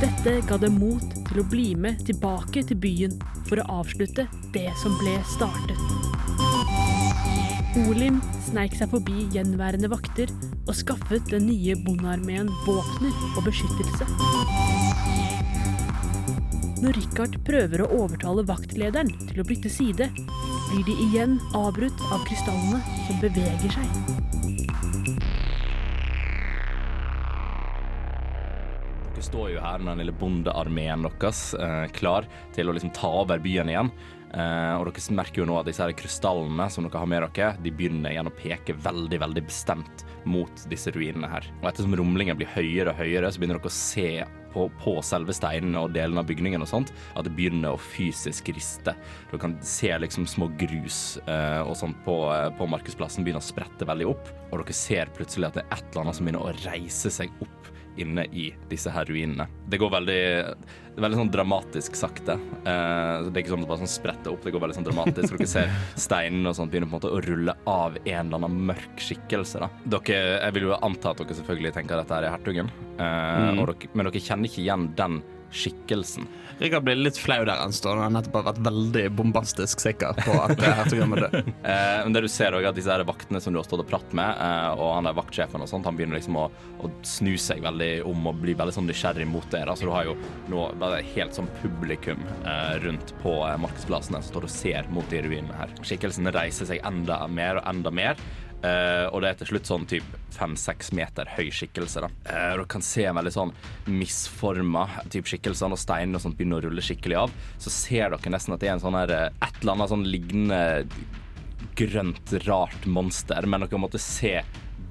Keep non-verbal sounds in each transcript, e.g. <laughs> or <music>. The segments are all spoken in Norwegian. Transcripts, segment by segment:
Dette ga dem mot til å bli med tilbake til byen for å avslutte det som ble startet. Olim sneik seg forbi gjenværende vakter og skaffet den nye bondearmeen våpner og beskyttelse. Når Richard prøver å overtale vaktlederen til å bytte side, blir de igjen avbrutt av krystallene som beveger seg. Står jo her med den lille bondearmeen deres, eh, klar til å liksom ta over byen igjen. Eh, og dere merker jo nå at disse her krystallene som dere har med dere, de begynner igjen å peke veldig veldig bestemt mot disse ruinene her. Og ettersom rumlingen blir høyere og høyere, så begynner dere å se på, på selve steinene og delene av bygningen og sånt, at det begynner å fysisk riste. Dere kan se liksom små grus eh, og sånt på, eh, på markedsplassen begynner å sprette veldig opp, og dere ser plutselig at det er et eller annet som begynner å reise seg opp inne i disse her ruinene. Det går veldig, veldig sånn dramatisk sakte. Eh, det er ikke sånn at det bare sånn spretter opp, det går veldig sånn dramatisk. Dere ser steinene og sånt begynner på en måte å rulle av en eller annen mørk skikkelse. Da. Dere, jeg vil jo anta at dere selvfølgelig tenker at dette er hertugen, eh, og dere, men dere kjenner ikke igjen den skikkelsen. Rikard blir litt flau der han står. Han har nettopp vært veldig bombastisk sikker på at hertugen må dø. Eh, men det du ser også at disse vaktene som du har stått og pratet med, eh, og han der vaktsjefen og sånt, han begynner liksom å, å snu seg veldig om og bli veldig sånn nysgjerrig mot dere. Så du har jo nå helt sånn publikum eh, rundt på eh, markedsplassene som står og ser mot de ruinene her. Skikkelsen reiser seg enda mer og enda mer. Eh, og det er til slutt sånn typ fem-seks meter høy skikkelse. da. Uh, og du kan se en veldig sånn misforma type skikkelse og steinene og sånt begynner å rulle skikkelig av. Så ser dere nesten at det er en sånn her, eh, et eller annet sånn lignende grønt, rart monster, men dere måtte se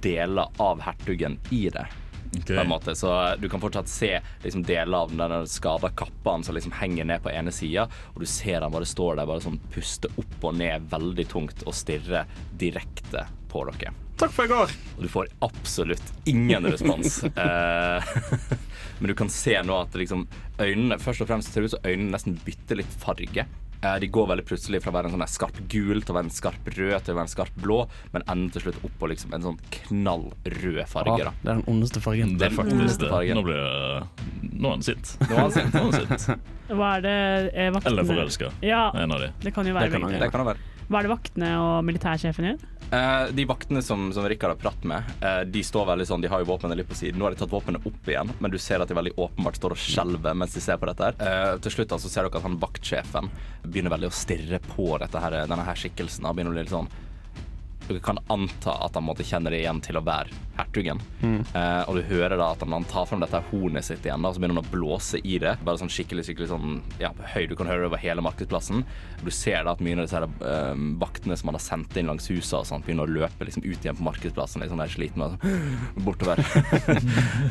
deler av hertugen i det. Måte, så Du kan fortsatt se liksom, deler av den skada kappa som liksom henger ned på ene sida, og du ser han bare står der bare sånn puster opp og ned veldig tungt og stirrer direkte på dere. Takk for i går. Og du får absolutt ingen respons. <laughs> Eh, <laughs> Men du kan se nå at liksom, øynene først og fremst ser ut som øynene nesten bytter litt farge. Eh, De går veldig plutselig fra å være en sånn skarp gul til å være en skarp rød til å være en skarp blå, men ender til slutt opp på liksom en sånn knallrød farge. Ah, da. det er den ondeste fargen. Det er faktisk Mm. neste fargen. Nå blir det Nå er han sint. Nå er han sint. Nå er han sint. Hva er det er vaktene Eller forelska. Ja, En av de. det kan jo Det være kan. Det kan det være. Hva er det vaktene og militærsjefen gjør? Eh, de vaktene som, som Rikard har pratet med, eh, de står veldig sånn, de har jo våpenet litt på siden. Nå har de tatt våpenet opp igjen, men du ser at de veldig åpenbart står og skjelver mens de ser på dette. her. Eh, til slutt altså, ser dere at han vaktsjefen begynner veldig å stirre på dette her, denne her skikkelsen. Han begynner å bli litt sånn dere kan anta at han måtte kjenne det igjen til å være hertugen. Eh, og du hører da at han, han tar frem dette hornet sitt igjen, da, så begynner han å blåse i det. Bare sånn skikkelig skikkelig sånn, ja, høy. Du kan høre det over hele markedsplassen. Du ser da at mye av disse her, eh, vaktene som han har sendt inn langs huset, og sånt, begynner å løpe liksom, ut igjen på markedsplassen. Liksom, der sliten og sånn, <gasps> bortover.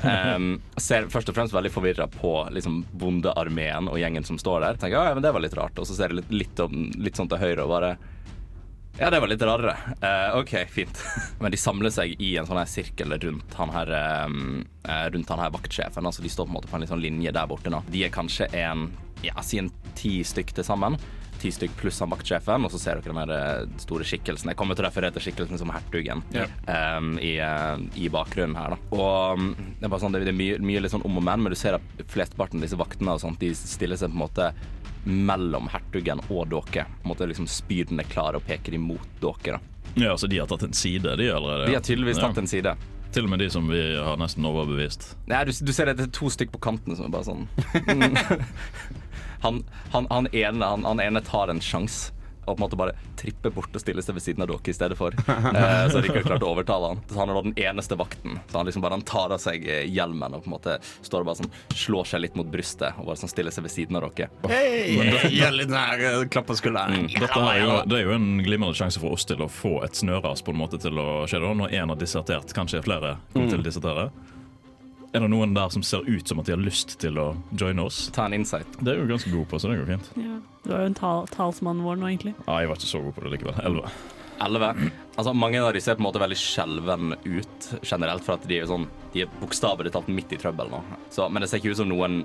um, <laughs> ser først og fremst veldig forvirra på liksom, bondearmeen og gjengen som står der. Tenker ja, men det var litt rart. Og så ser jeg litt, litt, litt sånn til høyre og bare ja, det var litt rarere. Uh, OK, fint. <laughs> Men de samler seg i en sånn her sirkel rundt han her, eh, rundt han her vaktsjefen. Altså, de står på en måte på en litt sånn linje der borte nå. De er kanskje en ja, si en ti stykk til sammen. Ti stykk pluss han vaktsjefen, og så ser dere den eh, store skikkelsen. Jeg kommer til å referere til skikkelsen som hertugen yeah. um, i, eh, i bakgrunnen her. Da. Og mm, det er sånn, det er mye, mye litt sånn om og men, men du ser at flesteparten av disse vaktene og sånt, de stiller seg på en måte mellom hertugen og dere. På en måte liksom Spydene klare og peker imot dere. da. Ja, så de har tatt en side, de allerede? De har tydeligvis ja. tatt en side. Til og med de som vi har nesten overbevist. Nei, du, du ser det, det er to stykker på kanten som er bare sånn <laughs> <laughs> han, han, han, ene, han, han ene tar en sjanse. Og på en måte bare tripper bort og stiller seg ved siden av dere i stedet for. <laughs> Eh, så Rikard klarte å overtale han. Så han er da den eneste vakten. Så han liksom bare han tar av seg eh, hjelmen og på en måte står og bare sånn slår seg litt mot brystet og bare sånn stiller seg ved siden av dere. Hei! Gjør litt nær eh, klapp på skulderen. Dette er jo, det er jo en glimrende sjanse for oss til å få et snøras på en måte til å skje når én har dissertert. Kanskje flere kommer til å dissertere. Er det noen der som ser ut som at de har lyst til å joine oss? Ta en insight. Det er jo ganske god på, så det går fint. Ja. Du er jo en tal talsmannen vår nå, egentlig. Ja, jeg var ikke så god på det likevel. Elleve. 11. Altså, mange av de ser på en måte veldig skjelven ut generelt, for at de er jo sånn De er bokstavelig talt midt i trøbbel nå. Så, men det ser ikke ut som noen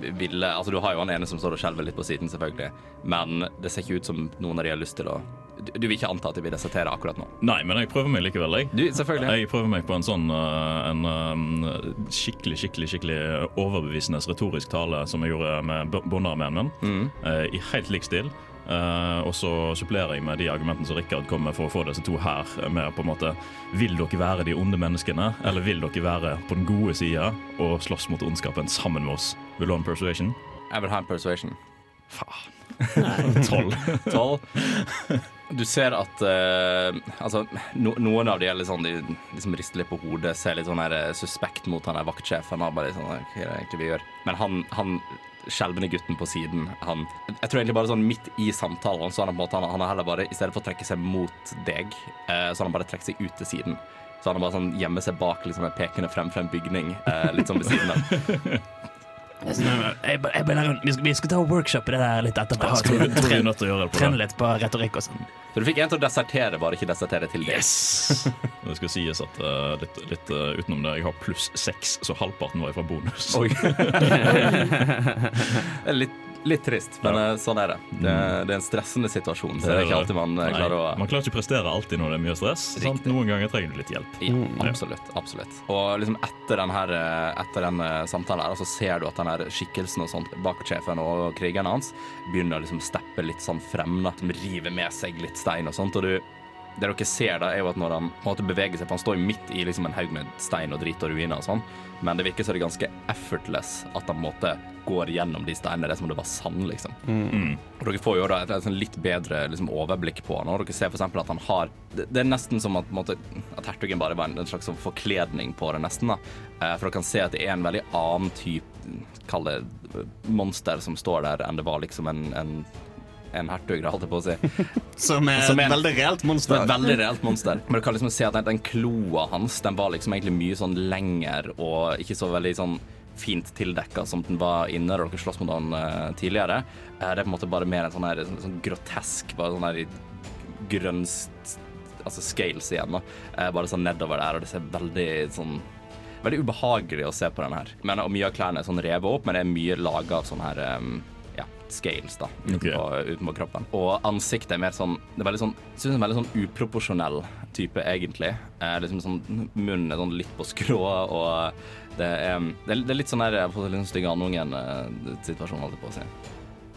ville Altså, du har jo han ene som står og skjelver litt på siden, selvfølgelig, men det ser ikke ut som noen av de har lyst til å Du, vil ikke anta at de vil desertere akkurat nå? Nei, men jeg prøver meg likevel, jeg. Du, selvfølgelig. Jeg prøver meg på en sånn uh, en, um, skikkelig, skikkelig skikkelig overbevisende retorisk tale som jeg gjorde med bondearmeen min, Mm. i helt lik stil. Uh, og så supplerer jeg med de argumentene som Rikard kom med for å få disse to her med på en måte Vil dere være de onde menneskene, eller vil dere være på den gode sida og slåss mot ondskapen sammen med oss? Vil du ha en persuasion? Jeg vil ha en persuasion. <laughs> Tolv. 12. Du ser at uh, altså, no, noen av de er litt sånn De liksom rister litt på hodet, ser litt sånn her eh, suspekt mot han der vaktsjefen. Og bare sånn, hva er det egentlig vi gjør? Men han, han skjelvende gutten på siden han, Jeg tror egentlig bare sånn midt i samtalen Så han, måte, han, han er heller bare I stedet for å trekke seg mot deg, uh, så han bare trukket seg ut til siden. Så han har bare sånn gjemmer seg bak liksom, en pekende frem for en bygning, uh, litt sånn ved siden av. <laughs> Jeg, jeg, jeg vi, skal, vi skal ta workshop i det der litt etterpå. Jeg tror, tror vi er nødt til å gjøre det på Trene litt på retorikk og sånn. Så du fikk en til å desertere, bare ikke desertere til deg. <laughs> Det skal sies at uh, litt, litt uh, utenom det, jeg har pluss seks, så halvparten var fra bonus. Oi. <laughs> <laughs> Det er litt, litt trist, men Ja. eh, sånn er det. det. Det er en stressende situasjon, så det er ikke alltid man eh, Nei, klarer å Man klarer ikke å prestere alltid når det er mye stress. Noen ganger trenger du litt hjelp. ja, absolutt. absolutt. Og liksom etter den, her, eh, etter den samtalen her, så ser du at den her skikkelsen og sånt bak sjefen og krigerne hans begynner å liksom steppe litt sånn frem. At de river med seg litt stein og sånt. Og du, det dere ser da, er jo at når han måte beveger seg, for han står jo midt i liksom en haug med stein og drit og ruiner og sånn, men det virker som det er ganske effortless at han på en måte går gjennom de steinene. Det er som om det var sand, liksom. Og dere får jo da et, et sånn litt bedre liksom, overblikk på han. Og dere ser f.eks. at han har det, det er nesten som at, måte, at hertugen bare var en, en slags sånn forkledning på det, nesten. da. Eh, for dere kan se at det er en veldig annen type Kall det monster som står der, enn det var liksom en, en, en hertug, holdt jeg på å si. <laughs> Som er Som er- et veldig reelt er monster. et veldig reelt monster. Men du kan liksom se at den, den kloa hans Den var liksom egentlig mye sånn lenger og ikke så veldig sånn fint tildekka som den var inne da dere sloss mot den uh, tidligere. Uh, det er på en måte bare mer en sånn her sånn, sånn grotesk Bare sånn her grønn Altså scales igjen, da. Uh, bare sånn nedover der, og det ser veldig sånn Veldig ubehagelig å se på den her. Men, og mye av klærne er sånn revet opp, men det er mye laga av sånn her um, scales da, utenpå, okay. utenpå kroppen. Og ansiktet er mer sånn Det er veldig sånn, jeg synes er en veldig sånn uproporsjonell type, egentlig. Eh, liksom sånn, Munnen er sånn litt på skrå, og det er, det er, det er litt sånn der Jeg har fått en stygge andungen-situasjon, holdt jeg på å si.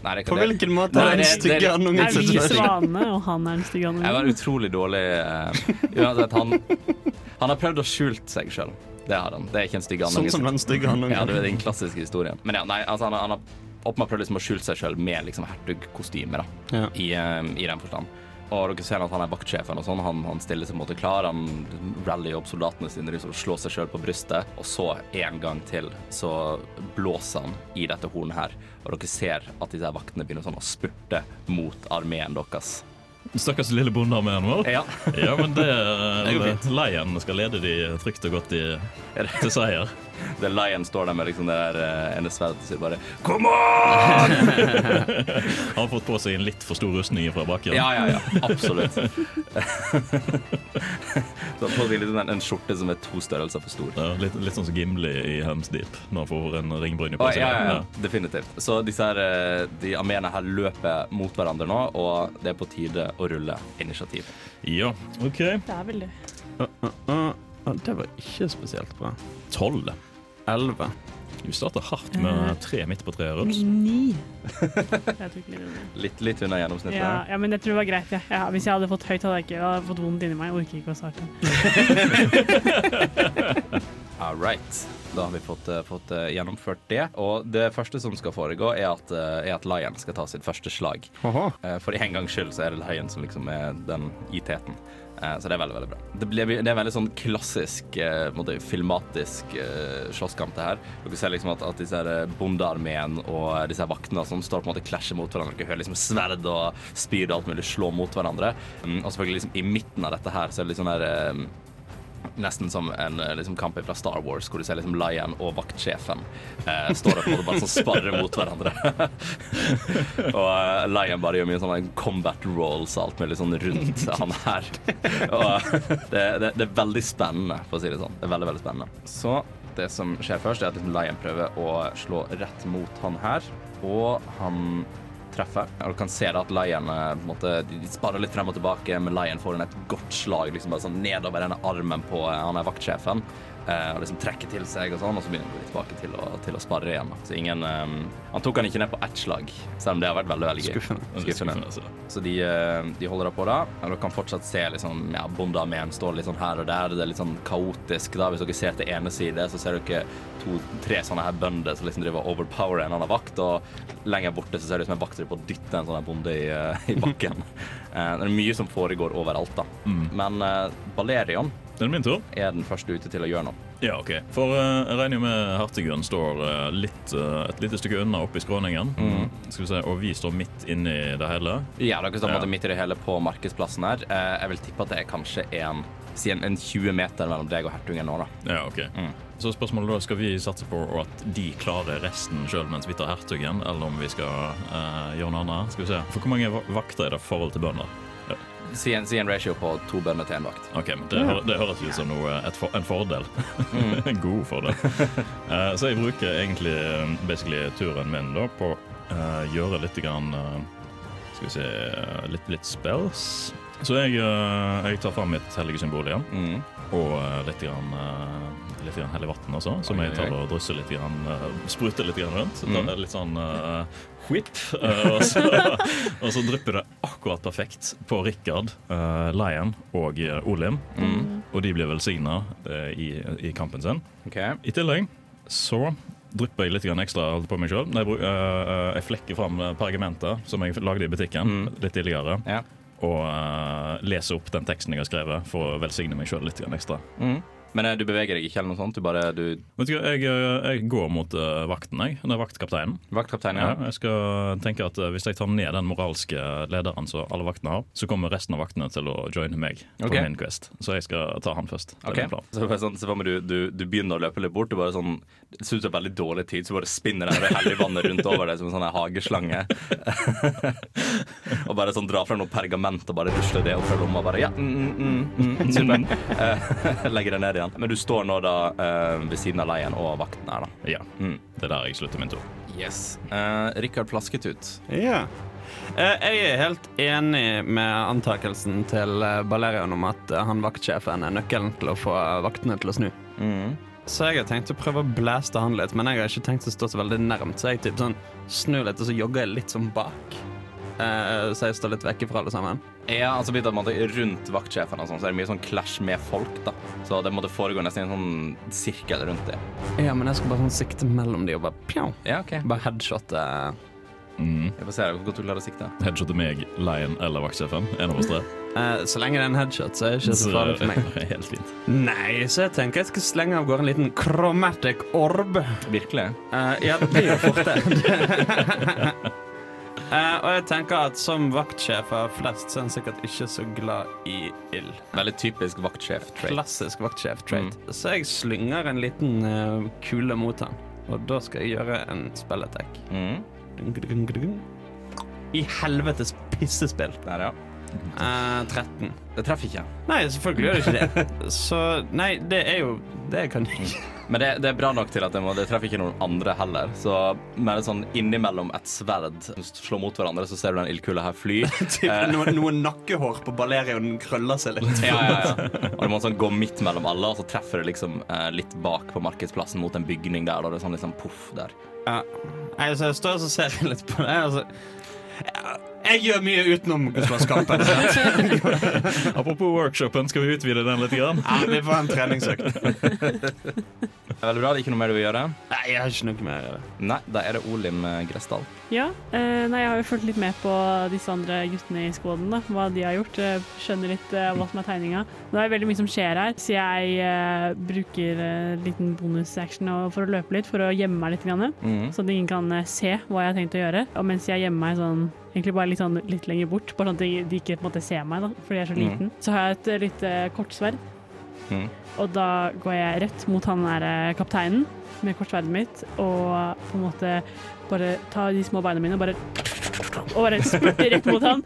Nei, det er På hvilken det. måte Nei, er den det- stygge andungen Er vi svanene, svane, og han er den stygge Jeg var utrolig dårlig uh, Uansett, han, han har prøvd å skjult seg sjøl. Det har han. Det er ikke en stygg andung. Sånn som den stygge Ja, det er den klassiske historien. Men ja, nei, altså, han, han har åpenbart prøvd liksom å skjule seg sjøl med liksom hertugkostyme, da, Ja. i, eh, i den forstand. Og dere ser at han er vaktsjefen og sånn. Han, han stiller seg på en måte klar. Han rallyer opp soldatene sine liksom, slår seg sjøl på brystet. Og så en gang til så blåser han i dette hornet her. Og dere ser at disse vaktene begynner sånn å spurte mot armeen deres. Stakkars lille bondearmeen vår. Ja. Ja, men det, er <laughs> jo fint. Leien skal lede de trygt og godt i, til seier. <laughs> The Lion står der med liksom det der eh, ene sverdet og sier bare Come on! <laughs> Han har fått på seg en litt for stor rustning fra bakken. Ja, ja, ja. Absolutt. <laughs> så han får seg liksom en, en skjorte som er to størrelser for stor. Ja, litt, litt sånn som Gimli i Helms Deep, når han får en ringbrynje på seg. ja, ja, ja. Definitivt. Så disse her, eh, de armeene her løper mot hverandre nå, og det er på tide å rulle initiativ. ja. OK. Det er veldig Uh, uh, uh. Det var ikke spesielt bra. Tolv. Elleve. Vi starter hardt med tre midt på treet, Ruls. Ni. <laughs> Litt. Litt, under gjennomsnittet. Ja, ja, men jeg tror det var greit. Ja. Ja, hvis jeg hadde fått høyt, hadde jeg ikke hadde fått vondt inni meg. Jeg orker ikke å starte. <laughs> All right. Da har vi fått, eh, fått eh, gjennomført det. Og det første som skal foregå, er at, eh, er at Lion skal ta sitt første slag. Eh, For en gangs skyld så er det Lion som liksom er den i teten. Eh, Så det er veldig, veldig bra. Det, ble, det er veldig sånn klassisk, eh, måte, filmatisk eh, slåsskamp, det her. Dere ser liksom at, at disse eh, bondearmeen og eh, disse vaktene som står på en måte klasjer mot hverandre. Dere hører liksom sverd og spyd og alt mulig slå mot hverandre. Mm, og selvfølgelig liksom i midten av dette her så er det litt sånn eh, Nesten som en eh, liksom, kamp fra Star Wars, hvor du ser liksom Lion og vaktsjefen eh, står og en måte bare sånn sparrer mot hverandre. <laughs> og uh, Lion bare gjør mye sånne combat rolls og alt mulig sånn rundt han her. og eh, det, det, det er veldig spennende, for å si det sånn. Det er veldig, veldig spennende. Så det som skjer først, er at liksom Lion prøver å slå rett mot han her, og han treffer. Og du kan se da at Lion eh, sparer litt frem og tilbake, men Lion får en et godt slag liksom bare sånn nedover denne armen på eh, han er vaktsjefen. Eh, og liksom trekker til seg og sånn, og så begynner han å gå tilbake til å, til å spare igjen. Så ingen um, Han tok han ikke ned på ett slag, selv om det har vært veldig veldig gøy. Skuffende. Skuffende. skuffende, altså. Så de, eh, de holder da på da. Og dere kan fortsatt se liksom, ja, bondearmeen står litt sånn her og der. Det er litt sånn kaotisk. da. Hvis dere ser til ene side, så ser dere to-tre sånne her bønder som liksom driver og overpowerer en annen vakt. Og lenger borte så ser det ut som en vakt driver på å dytte en sånn her bonde i, i bakken. <laughs> Det er mye som foregår overalt, da. Men uh, Balerion Det er min tur. er den første ute til å gjøre noe. Ja, ok. For uh, jeg regner jo med hertugen står uh, litt, uh, et lite stykke unna oppe i skråningen. Skal vi se, Og vi står midt inni det hele. Ja, dere står Ja. midt i det hele på markedsplassen her. Jeg vil tippe at det er kanskje en, en, en 20 meter mellom deg og hertugen nå, da. Ja, ok. Så spørsmålet da, skal vi satse på at de klarer resten sjøl mens vi tar hertugen, eller om vi skal gjøre noe annet? Skal vi se. For hvor mange vakter er det i forhold til bønder? Si en, si en ratio på to bønder til en vakt. Ok, men det, hø- det høres ut som noe, et for, en fordel. <laughs> en god fordel. Uh, <laughs> så jeg bruker egentlig eh, basically turen min da på å gjøre litt grann uh, Skal vi se eh, litt, litt spells. Så jeg, eh, jeg tar fram mitt hellige symbol igjen. Mm. Og eh, litt, grann, eh, litt grann hellig vann også, som jeg tar og drysser litt grann, eh, spruter litt grann rundt. Mm. Da er det litt sånn eh, whip. eh, og, så, <laughs> og så drypper det akkurat perfekt på Rikard, uh, Lion og eh, Olim. Mm. Og de blir velsigna i, i kampen sin. Okay. I tillegg så drypper jeg litt grann ekstra på meg sjøl. Jeg, eh, eh, jeg flekker fram eh, pergamenter som jeg lagde i butikken Mm. litt tidligere. Ja. Og eh, leser opp den teksten jeg har skrevet, for å velsigne meg sjøl litt grann ekstra. Mm. Men eh, du beveger deg ikke eller noe sånt? Du bare du Vet du hva, jeg, eh, jeg går mot eh, vakten, jeg. Det er vaktkapteinen. Vaktkapteinen, Ja. ja. jeg skal tenke at Hvis jeg tar ned den moralske lederen som alle vaktene har, så kommer resten av vaktene til å joine meg på okay. min quest. Så jeg skal ta han først. Det plan. Så sånn, så du, du, du begynner å løpe litt bort. Du bare sånn, det ser ut som veldig dårlig tid, så bare spinner det hellige vannet rundt over deg som en sånn hageslange. <laughs> og bare sånn dra fra noe pergament og bare rusle det opp fra lomma. Bare, ja, mm, mm, mm, mm, <laughs> super. Eh, <laughs> Legger det ned igjen. Men du står nå da eh, ved siden av leien og vakten her, da. Ja, Mm. Det er der jeg slutter min tur. Yes. Uh, Rikard Flasketut. Ja. Eh, Jeg er helt enig med antakelsen til Balerian om at eh, han vaktsjefen er nøkkelen til å få vaktene til å snu. Mm. Så jeg har tenkt å prøve å blaste han litt, men jeg har ikke tenkt å stå så veldig nærmt. Så jeg typ sånn snur litt, og så jogger jeg litt sånn bak. Eh, så jeg står litt vekke fra alle sammen. Ja, altså man er Rundt vaktsjefen og sånn, så er det mye sånn clash med folk. da Så det måtte foregå nesten i en sånn sirkel rundt det. Ja, men jeg skal bare sånn sikte mellom de og bare pjau. Ja, ok Bare headshotte. Mm. Jeg får se hvor godt du klarer å sikte. Headshot til meg, Lion eller vaktsjefen. En av oss tre. Uh, så lenge det er en headshot, så er det ikke så farlig for meg. <laughs> Helt fint. Nei, så jeg tenker jeg skal slenge av gårde en liten chromatic orb. Virkelig? Uh, ja, det blir jo fort det. uh, <laughs> og jeg tenker at som vaktsjefer flest, så er en sikkert ikke så glad i ild. Veldig typisk vaktsjef-trait. Klassisk vaktsjef-trait. Så jeg slynger en liten eh, kule mot han. Og da skal jeg gjøre en spilletek. Mm. I helvetes pissespill. Der, ja. Uh, 13. Det treffer ikke. Nei, selvfølgelig gjør det ikke det. <laughs> Så nei, det er jo Det kan jeg ikke. Men det, det er bra nok til at det, må, det treffer ikke noen andre heller. Så med et sånn innimellom et sverd slå slår mot hverandre, så ser du den ildkula her fly. <laughs> Typ, noe, noe nakkehår på den krøller seg litt. Ja, ja, ja. Og du må sånn gå midt mellom alle, og så treffer det liksom eh, litt bak på markedsplassen mot en bygning der. Og det er sånn liksom poff der. Ja. Nei, så jeg står og ser jeg <laughs> litt på det. Altså. Jeg gjør mye utenom Gustavskampen. <laughs> Apropos workshopen, skal vi utvide den litt? Grann? Ja, vi får en treningsøkt. <laughs> Veldig bra. Det er ikke noe mer du vil gjøre? Nei, jeg har ikke noe mer å gjøre. Nei, da er det Olim eh, Gressdal. Ja, eh, nei, jeg har jo fulgt litt med på disse andre guttene i skåden, da, hva de har gjort. Eh, skjønner litt eh, hva som er tegninga. Det er veldig mye som skjer her, så jeg eh, bruker eh, en liten bonusaction for å løpe litt, for å gjemme meg litt, grann, mm. sånn at ingen kan eh, se hva jeg har tenkt å gjøre. Og mens jeg gjemmer meg sånn Egentlig bare litt, sånn, litt lenger bort, bare sånn at de, ikke på en måte ser meg, da, fordi jeg er så liten. liten. Så har jeg et eh, litt eh, kortsverd, mm. og da går jeg rett mot han der eh, kapteinen med kortsverdet mitt, og på en måte bare ta de små beina mine og bare og bare spurte rett mot han,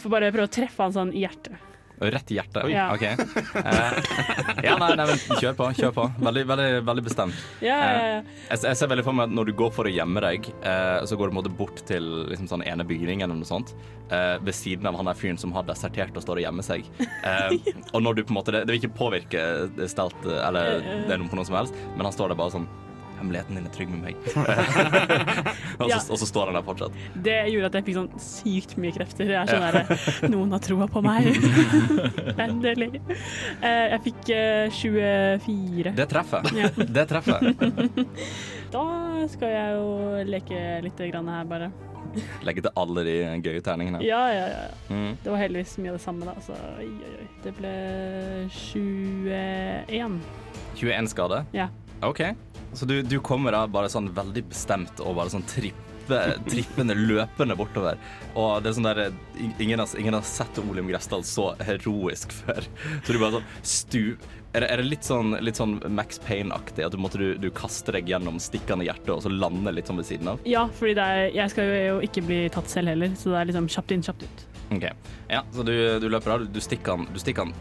for bare å prøve å treffe han sånn i hjertet. Rett i hjertet. Oi. Ja. OK. Eh, <laughs> ja, nei, nei, men kjør på. Kjør på. Veldig, veldig, veldig bestemt. Ja, ja, ja. Jeg, jeg ser veldig for meg at når du går for å gjemme deg, eh, så går du på en måte bort til liksom, sånn ene bygningen eller noe sånt, eh, ved siden av han der fyren som har desertert og står og gjemmer seg. Eh, <laughs> og når du på en måte Det, det vil ikke påvirke stelt eller det er noe på noe som helst, men han står der bare sånn Hemmeligheten din er trygg med meg. <laughs> <laughs> og, så, Ja. og så står han der fortsatt. Det gjorde at jeg fikk sånn sykt mye krefter. Jeg er sånn der, Noen har troa på meg. <laughs> Endelig. Eh, jeg fikk eh, 24. Det treffer. Ja. Det treffer. Da skal jeg jo leke litt grann her, bare. Legge til alle de gøye terningene. Ja, ja, ja. Mm. Det var heldigvis mye av det samme, da. Så oi, oi, oi. Det ble 21. 21 skade? Ja. OK. Så du, du kommer da bare sånn veldig bestemt og bare sånn trippe, trippende, løpende bortover. Og det er sånn der Ingen ingen har sett Olim Gressdal så heroisk før. Så du bare sånn stu... Er det, er det litt sånn, litt sånn Max Payne-aktig? At du, måtte, du, du kaster deg gjennom stikkende hjerte og så lander litt sånn ved siden av? Ja, fordi er, jeg skal jo ikke bli tatt selv heller, så det er liksom kjapt inn, kjapt ut. OK. Ja, så du, du løper av. Du, du stikker han, du stikker han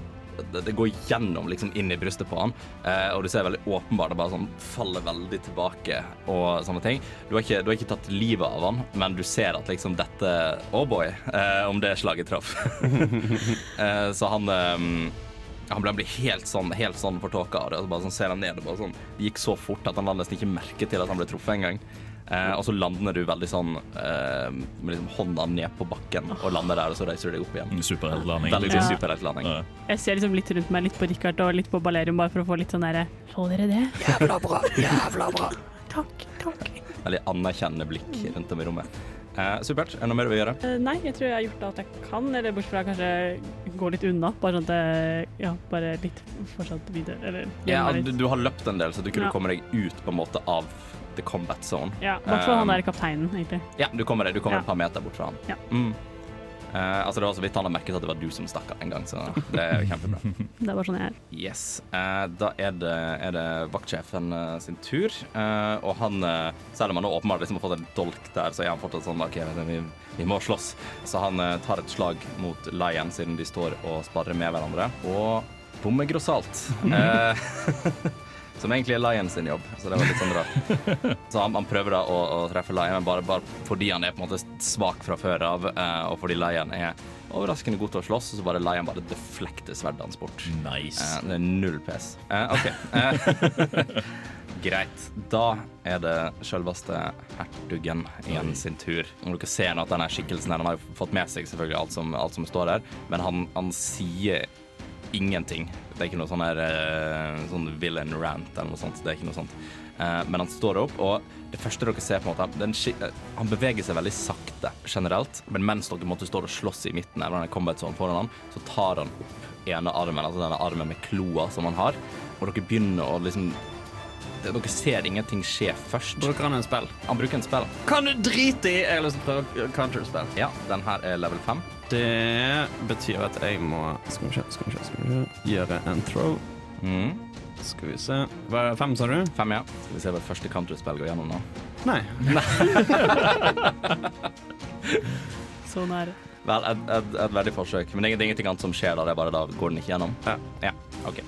det, det går gjennom liksom inn i brystet på han, eh, og du ser veldig åpenbart det bare sånn faller veldig tilbake og sånne ting. Du har ikke, du har ikke tatt livet av han, men du ser at liksom dette Oh boy, eh, om det slaget traff. <laughs> eh, så han eh, han ble, helt sånn, helt sånn fortåka av det. Og så bare sånn ser han ned, og bare sånn, det gikk så fort at han nesten ikke merket til at han ble truffet engang. Eh, og så lander du veldig sånn eh, med liksom hånda ned på bakken og lander der, og så reiser du deg opp igjen. Superheltlanding. Veldig Ja. superheltlanding. Ja. Jeg ser liksom litt rundt meg, litt på Richard og litt på Balerium, bare for å få litt sånn derre Så dere det? Jævla bra, jævla bra. <laughs> Takk, takk. Veldig anerkjennende blikk rundt om i rommet. Eh, supert. Er det noe mer du vil gjøre? Uh, nei, jeg tror jeg har gjort alt jeg kan, eller bortsett fra kanskje gå litt unna. Bare sånn at jeg, ja, bare litt fortsatt videre, eller Ja, du, du har løpt en del, så du kunne Ja. komme deg ut på en måte av the combat zone. Ja, Bort fra han Um, der kapteinen, egentlig. Ja, du kommer, du kommer Ja. et par meter bort fra han. Ja. Mm. Uh, altså Det var så vidt han har merket at det var du som stakk av en gang, så det er jo kjempebra. <laughs> Det er bare sånn jeg er. Yes. Uh, da er det, er det vaktsjefen uh, sin tur. Og han, selv om han nå åpenbart liksom har fått en dolk der, så er han fortsatt sånn OK, vi, vi må slåss. Så han tar et slag mot Lion, siden de står og sparrer med hverandre. Og bommer grossalt. <laughs> <laughs> Som egentlig er Lion sin jobb, så det var litt sånn rart. <laughs> Så han, han prøver da å, å treffe Lion, men bare, bare fordi han er på en måte svak fra før av, eh, og fordi Lion er overraskende god til å slåss, og så bare Lion bare deflekter sverdet hans bort. Nice. Eh, det er null pes. Eh, OK. Eh, <laughs> Greit. Da er det selveste hertugen igjen sin tur. Om dere ser nå at denne skikkelsen her, han har jo fått med seg selvfølgelig alt som, alt som står der, men han, han sier ingenting. Det er ikke noe sånn her eh, sånn villain rant eller noe sånt. Det er ikke noe sånt. Eh, men han står opp, og det første dere ser på en måte den, eh, Han beveger seg veldig sakte generelt, men mens dere måtte stå og slåss i midten av denne combat zone foran han, så tar han opp ene armen, altså denne armen med kloa som han har, og dere begynner å liksom Dere ser ingenting skje først. Bruker han en spill? Han bruker en spill. Kan du drite i? Jeg har lyst til å prøve counterspill. Ja, den her er level 5. Det betyr at jeg må Skal vi se, skal vi se, skal vi se. Gjøre en throw. Mm. Skal vi se. Hva er fem, sa du? Fem, ja. Skal vi se hva første counterspill går gjennom nå. Nei. <laughs> Så nære. Vel, et, et, et veldig forsøk. Men det er, er ingenting annet som skjer da. Det er bare da går den ikke gjennom. Ja. ja. OK.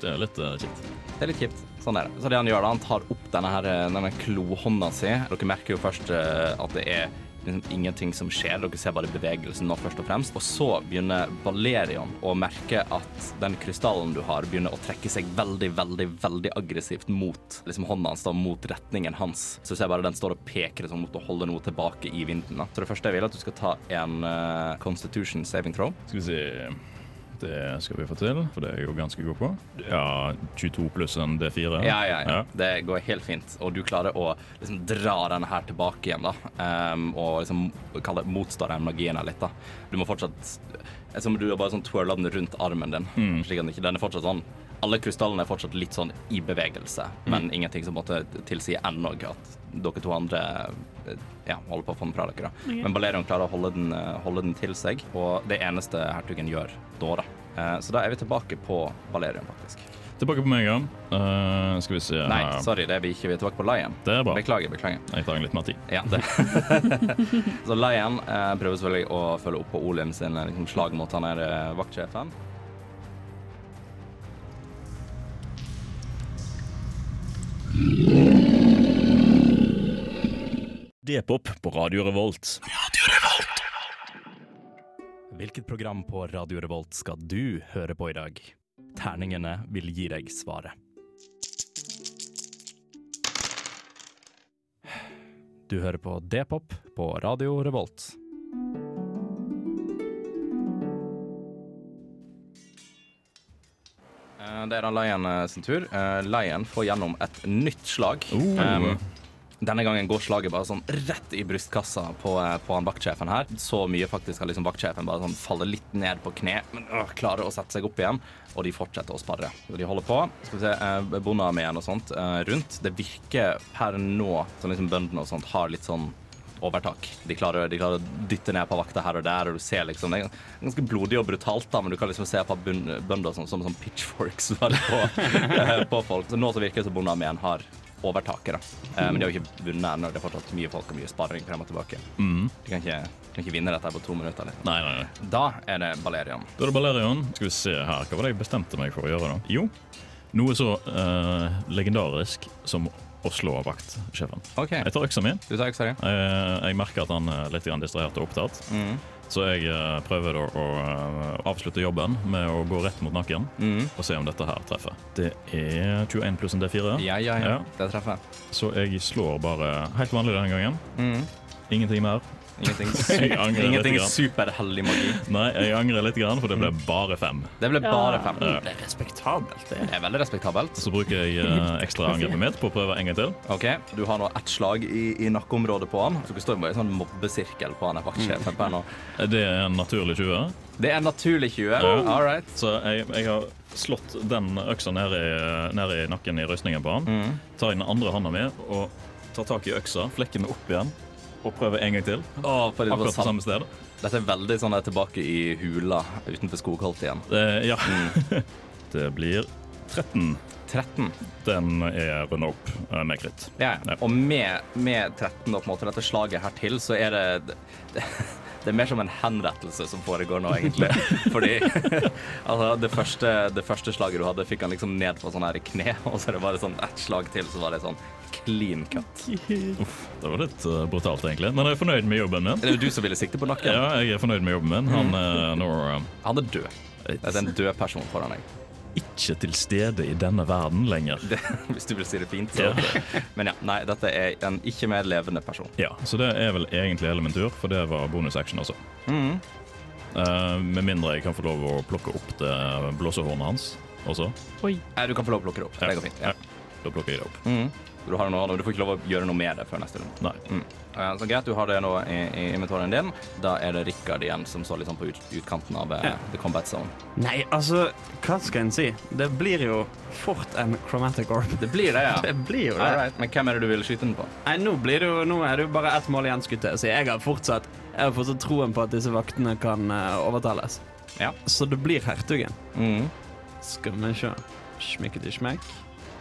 Det er litt uh, kjipt. Det er litt kjipt. Sånn er det. Så det han gjør da, han tar opp denne, her, denne klohånda si. Dere merker jo først uh, at det er liksom ingenting som skjer. Dere ser bare bevegelsen nå, først og fremst. Og så begynner Balerion å merke at den krystallen du har, begynner å trekke seg veldig, veldig veldig aggressivt mot liksom, hånda hans, da, mot retningen hans. Så du ser bare den står og peker liksom, mot å holde noe tilbake i vinden. Da. Så det første jeg vil, er at du skal ta en uh, Constitution saving throw. Skal vi se Det skal vi få til, for det er jeg jo ganske god på. Ja, 22 pluss en D4. Ja, ja, ja. Det går helt fint. Og du klarer å liksom dra denne her tilbake igjen, da. Um, og liksom kalle det motstå den magien her litt, da. Du må fortsatt som Du har bare sånn twirla den rundt armen din. Slik at den er fortsatt sånn Alle krystallene er fortsatt litt sånn i bevegelse, men ingenting som måtte tilsi ennå at dere to andre ja, holder på å få den fra dere. da. Men Balerion klarer å holde den, eh, holde den til seg, og det eneste hertugen gjør da, da. Eh, Så da er vi tilbake på Balerion, faktisk. Tilbake på meg, ja. Uh, skal vi se Nei, sorry, det er vi ikke. Vi er tilbake på Lion. Det er bra. Beklager, beklager. Jeg tar litt mer tid. Ja, det. <laughs> så Lion uh, prøver selvfølgelig å følge opp på Olim sin eh, liksom, slag mot han her uh, vaktsjefen. D-pop på Radio Revolt. Hvilket program på Radio Revolt skal du høre på i dag? Terningene vil gi deg svaret. Du hører på D-pop på Radio Revolt. Eh, Det er da Lion eh, sin tur. Eh, Lion får gjennom et nytt slag. Uh. Um, denne gangen går slaget bare sånn rett i brystkassa på, eh, på han vaktsjefen her. Så mye faktisk at liksom vaktsjefen bare sånn faller litt ned på kne, men øh, klarer å sette seg opp igjen. Og de fortsetter å sparre. Og de holder på. Skal vi se, eh, Bondearmeen og sånt eh, rundt. Det virker per nå som liksom bøndene og sånt har litt sånn overtak. De klarer, de klarer å dytte ned på vakta her og der, og du ser liksom Det er ganske blodig og brutalt, da, men du kan liksom se på bønder som, som, som pitchforks på, <laughs> eh, på folk. Så nå så virker det som bondearmeen har overtaket, da. Eh, Men de har jo ikke vunnet ennå. Det er fortsatt mye folk og mye sparring frem og tilbake. Mm. De kan ikke, kan ikke vinne dette på to minutter. Liksom. Nei, nei, nei. Da er det Balerion. Da er det Balerion. Skal vi se her. Hva var det jeg bestemte meg for å gjøre, da? Jo, noe så uh, legendarisk som å slå vaktsjefen. Okay. Jeg tar øksa mi. du tar øksa ja. Jeg, jeg merker at han er litt distrahert og opptatt. Mm. Så jeg eh, prøver da å eh, avslutte jobben med å gå rett mot nakken Mm. og se om dette her treffer. Det er 21 pluss en D4, Ja, ja, ja. Ja. Det treffer. så jeg slår bare helt vanlig denne gangen. Mm. Ingenting mer. Ingenting, <laughs> ingenting superhellig magi. Nei, jeg angrer litt, grann, for det ble bare fem. Det ble bare fem. Ja. Det er respektabelt, det. Det er veldig respektabelt. Så bruker jeg eh, ekstra angrepet mitt på å prøve en gang til. OK, du har nå ett slag i, i nakkeområdet på han. Så du står bare i en sånn mobbesirkel på han Mm. nå. Det er en naturlig 20. Det er en naturlig 20. Ja. All right. Så jeg, jeg har slått den øksa ned i, ned i nakken i røysningen på han. Mm. Tar i den andre hånda mi og tar tak i øksa, flekker meg opp igjen og prøve en gang til. På det, Akkurat på samme sted. Dette er veldig sånn der tilbake i hula utenfor Skogholt igjen. Det, ja. <laughs> det blir 13. 13. Den er runda opp eh, med kritt. Ja. Ja. Og med, med 13 og på en måte dette slaget her til, så er det det, <laughs> det er mer som en henrettelse som foregår nå, egentlig. <laughs> Fordi altså, det, første, det første slaget du hadde, fikk han liksom ned på sånn her kne, og så er det bare sånn ett slag til, så var det sånn clean cut. Det var litt uh, brutalt, egentlig. Men jeg er fornøyd med jobben min. Det er jo du som ville sikte på nakken. Ja, jeg er fornøyd med jobben min. Han er nå uh, Han er død. Det er en død person foran deg. ikke til stede i denne verden lenger. Det, <laughs> hvis du vil si det fint. Så. Ja. <laughs> Men ja, nei, dette er en ikke mer levende person. Ja, Så det er vel egentlig hele min tur, for det var bonus action, altså. Mm. Uh, med mindre jeg kan få lov å plukke opp det blåsehornet hans også. Oi. Nei, Du kan få lov å plukke det opp. Det går fint. Ja. Da plukker jeg det opp. Mhm. Du, har det nå, du får ikke lov å gjøre noe med det før neste runde. Nei. Mm. Så greit, du har det nå i, i inventorien din. Da er det Rikard igjen som står sånn på ut, utkanten av eh, Ja. the combat zone. Nei, altså, hva skal en si? Det blir jo fort en chromatic orb. Det blir det, ja. <laughs> Det blir jo det. Right. Men hvem er det du vil skyte den på? Nei, nå, blir det jo, nå er det jo bare ett mål igjen, skutt. Så jeg har fortsatt jeg har fortsatt troen på at disse vaktene kan uh, overtales. Ja. Så det blir hertugen. Mm. Skal vi se. Smikketi smekk.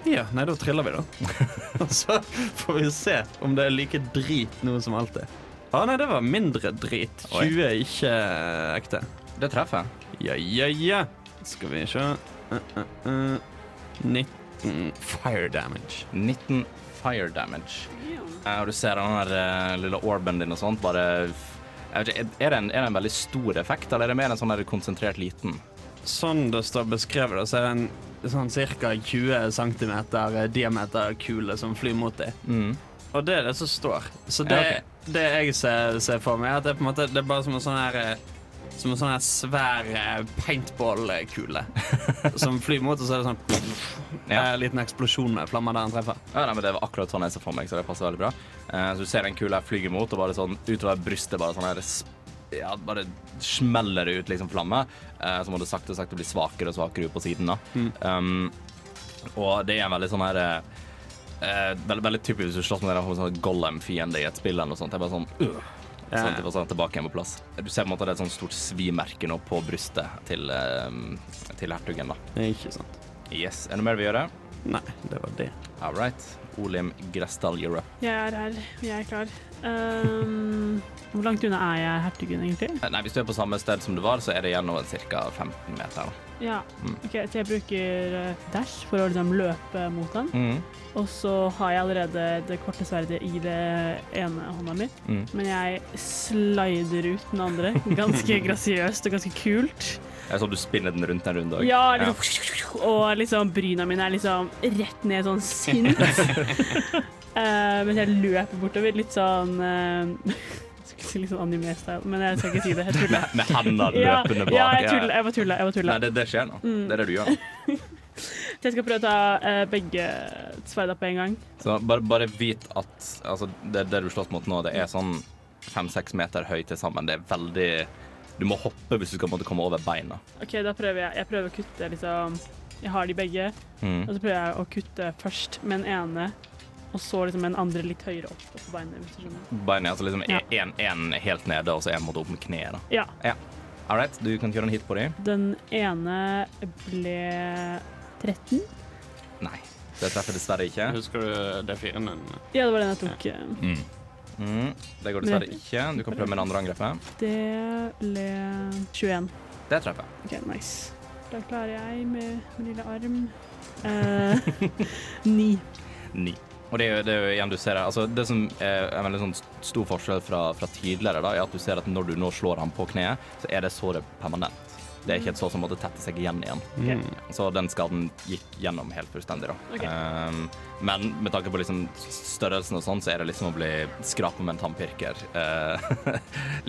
Ja, nei, da triller vi, da. <laughs> Og så får vi se om det er like drit nå som alltid. Å nei, det var mindre drit. 20 er ikke eh, ekte. Det treffer. Ja, ja, ja. Skal vi se Uh, uh, uh. 19 fire damage. 19 fire damage. Ja. og du ser den der eh, lille orben din og sånt bare ikke, er, det en, er det en veldig stor effekt, eller er det mer en sånn konsentrert liten? Sånn det står beskrevet, så er det en sånn ca. 20 cm diameter kule som flyr mot deg. Mm. Og det er det som står. Så det, Ja, det jeg ser, ser for meg, er at det måte Det er bare som en sånn her eh, Som en sånn svær eh, paintball-kule <laughs> som flyr mot, og så er det sånn Ja. En liten eksplosjon med flammer der han treffer. Ja, nei, men Det var akkurat sånn jeg ser for meg, så det passer veldig bra. Uh, så Du ser den her flyge mot, og bare sånn utover brystet bare sånn her ja, bare smeller det ut liksom flamme. Eh, må det sakte sakte bli svakere og svakere ut på siden. da. Um, og det er en veldig sånn her eh, eh, veldig, veldig typisk hvis du slåss med en sånn Gollum-fiende i et spill eller noe sånt. Det er bare sånn uh, sånn, til det var sånn tilbake igjen på plass. Du ser på en måte det er et sånt stort svimerke nå på brystet til, eh, til hertugen. da. Ikke sant. Yes. Er det noe mer vi gjør? Nei, det var det. All right. Olim Gressdal, Europe. Jeg er her. Jeg er klar. Um, hvor langt unna er jeg hertugen, egentlig? Eh, Nei, Hvis du er på samme sted som du var, så er det gjennom ca. 15 meter. Ja. Mm. OK, så jeg bruker eh, dash for å liksom løpe mot den. Og så har jeg allerede det korte sverdet i det ene hånda mi, Mm. men jeg slider ut den andre. Ganske <laughs> grasiøst og ganske kult. Det er sånn du spinner den rundt en runde òg. Ja, liksom, og liksom bryna mine er liksom rett ned sånn sint. uh, <laughs> mens jeg løper bortover litt sånn <laughs> uh, skulle si litt sånn anime-style, men jeg skal ikke si det. Jeg tuller. Med, med hendene løpende bak. ja, jeg tuller. Jeg var tulla. Jeg bare Nei, det, det skjer nå. Mm. Det er det du gjør nå. <laughs> Så jeg skal prøve å ta uh, begge sverda på en gang. Så bare, bare vit at altså, det, det du slåss mot nå, det er sånn fem-seks meter høy til sammen. Det er veldig Du må hoppe hvis du skal komme over beina. OK, da prøver jeg. Jeg prøver å kutte liksom Jeg har de begge, Mm. og så prøver jeg å kutte først med den ene, og så liksom med den andre litt høyere opp på beinet. Hvis du skjønner. Beina altså liksom Ja. helt nede, og så én måte opp med kneet. da. Ja. All right, du kan kjøre en hit på dem. Den ene ble 13. Nei. Det treffer dessverre ikke. Husker du D4-en din? Ja, det var den jeg tok. Ja. Mm. Mm. Det går dessverre ikke. Du kan prøve med det andre angrepet. Det ble 21. Det treffer. OK, nice. Da klarer jeg med min lille arm eh, <laughs> Ni. Ni. Og det det er jo igjen du ser her, altså Det som er en veldig sånn stor forskjell fra, fra tidligere, da, er at du ser at når du nå slår ham på kneet, så er det såret permanent. Det er ikke et sår som måtte tette seg igjen igjen. Okay. Så den skaden gikk gjennom helt fullstendig. da. Okay. Um, men med tanke på liksom størrelsen og sånn, så er det liksom å bli skrapet med en tannpirker. <laughs> Uh,